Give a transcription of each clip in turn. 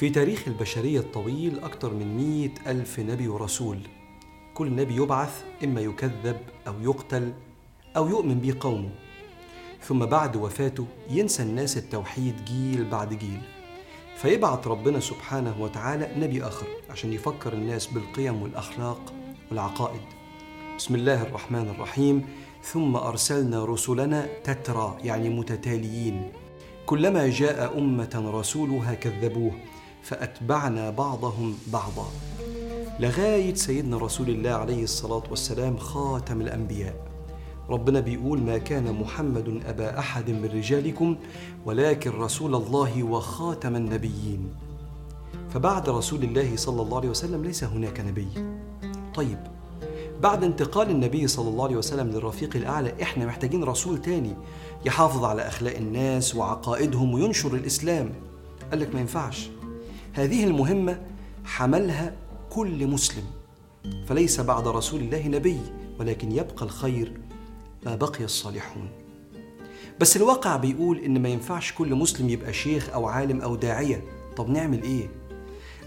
في تاريخ البشرية الطويل أكثر من مئة ألف نبي ورسول. كل نبي يبعث إما يكذب أو يقتل أو يؤمن به قومه ثم بعد وفاته ينسى الناس التوحيد جيل بعد جيل. فيبعث ربنا سبحانه وتعالى نبي آخر عشان يفكر الناس بالقيم والأخلاق والعقائد. بسم الله الرحمن الرحيم. ثم أرسلنا رسلنا تترى يعني متتاليين. كلما جاء أمة رسولها كذبوه. فأتبعنا بعضهم بعضا. لغاية سيدنا رسول الله عليه الصلاة والسلام خاتم الأنبياء. ربنا بيقول ما كان محمد أبا أحد من رجالكم ولكن رسول الله وخاتم النبيين. فبعد رسول الله صلى الله عليه وسلم ليس هناك نبي. طيب بعد انتقال النبي صلى الله عليه وسلم للرفيق الأعلى إحنا محتاجين رسول تاني يحافظ على أخلاق الناس وعقائدهم وينشر الإسلام. قال لك ما ينفعش. هذه المهمة حملها كل مسلم فليس بعد رسول الله نبي ولكن يبقى الخير ما بقي الصالحون. بس الواقع بيقول إن ما ينفعش كل مسلم يبقى شيخ أو عالم أو داعية. طب نعمل إيه؟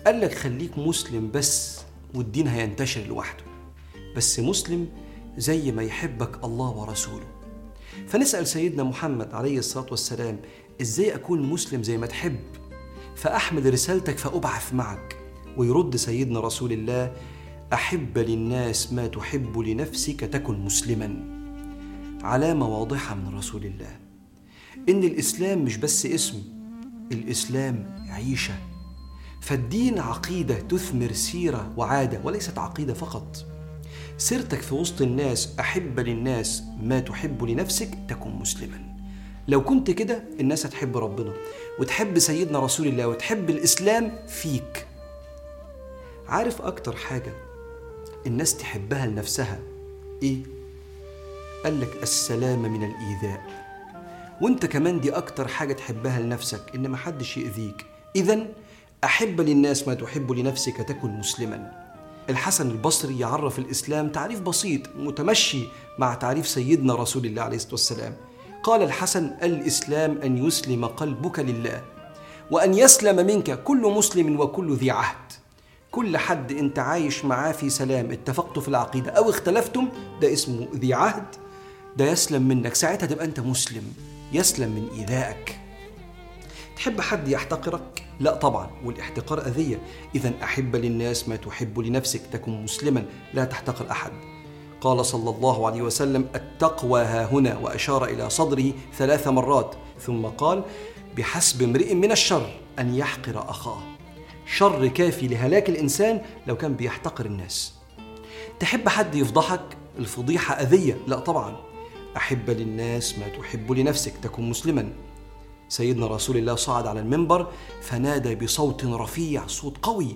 قال لك خليك مسلم بس والدين هينتشر لوحده. بس مسلم زي ما يحبك الله ورسوله. فنسأل سيدنا محمد عليه الصلاة والسلام إزاي أكون مسلم زي ما تحب؟ فأحمل رسالتك فأبعث معك. ويرد سيدنا رسول الله أحب للناس ما تحب لنفسك تكن مسلما. علامة واضحة من رسول الله. إن الإسلام مش بس اسم الإسلام عيشة. فالدين عقيدة تثمر سيرة وعادة وليست عقيدة فقط. سيرتك في وسط الناس أحب للناس ما تحب لنفسك تكن مسلما. لو كنت كده الناس هتحب ربنا وتحب سيدنا رسول الله وتحب الإسلام فيك. عارف أكتر حاجة الناس تحبها لنفسها إيه؟ قال لك السلام من الإيذاء. وأنت كمان دي أكتر حاجة تحبها لنفسك إن محدش يأذيك. إذا أحب للناس ما تحب لنفسك تكن مسلما. الحسن البصري يعرف الإسلام تعريف بسيط متمشي مع تعريف سيدنا رسول الله عليه الصلاة والسلام. قال الحسن الإسلام أن يسلم قلبك لله وأن يسلم منك كل مسلم وكل ذي عهد. كل حد أنت عايش معاه في سلام اتفقتوا في العقيدة أو اختلفتم ده اسمه ذي عهد ده يسلم منك. ساعتها تبقى أنت مسلم يسلم من إيذائك. تحب حد يحتقرك؟ لا طبعا والاحتقار أذية. إذا أحب للناس ما تحب لنفسك تكن مسلما لا تحتقر أحد. قال صلى الله عليه وسلم التقوى ها هنا. وأشار إلى صدره ثلاث مرات ثم قال بحسب امرئ من الشر أن يحقر أخاه. شر كافي لهلاك الإنسان لو كان بيحتقر الناس. تحب حد يفضحك؟ الفضيحة أذية. لا طبعا. أحب للناس ما تحب لنفسك تكن مسلما. سيدنا رسول الله صعد على المنبر فنادى بصوت رفيع صوت قوي.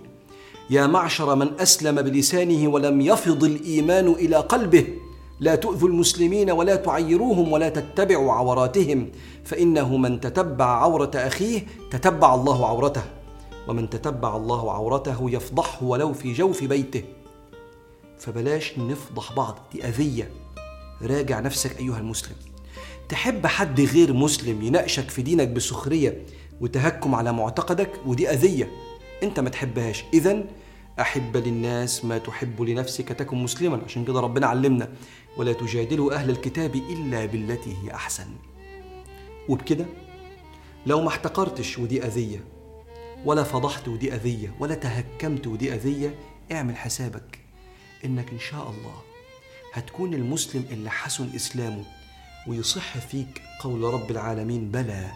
يا معشر من أسلم بلسانه ولم يفض الإيمان إلى قلبه. لا تؤذوا المسلمين ولا تعيروهم ولا تتبعوا عوراتهم. فإنه من تتبع عورة أخيه تتبع الله عورته. ومن تتبع الله عورته يفضحه ولو في جوف بيته. فبلاش نفضح بعض دي أذية. راجع نفسك أيها المسلم. تحب حد غير مسلم يناقشك في دينك بسخرية وتهكم على معتقدك؟ ودي أذية. انت ما تحبهاش. اذا أحب للناس ما تحب لنفسك تكن مسلما. عشان كده ربنا علمنا ولا تجادلوا أهل الكتاب إلا بالتي هي أحسن. وبكده لو ما احتقرتش ودي أذية ولا فضحت ودي أذية ولا تهكمت ودي أذية اعمل حسابك إنك إن شاء الله هتكون المسلم اللي حسن إسلامه ويصح فيك قول رب العالمين بلى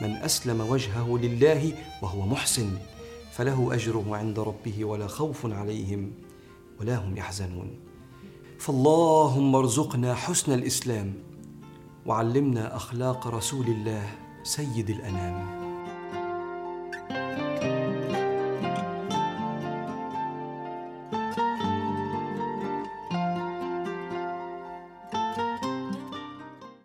من أسلم وجهه لله وهو محسن. فله اجره عند ربه ولا خوف عليهم ولا هم يحزنون. فاللهم ارزقنا حسن الإسلام وعلمنا أخلاق رسول الله سيد الأنام.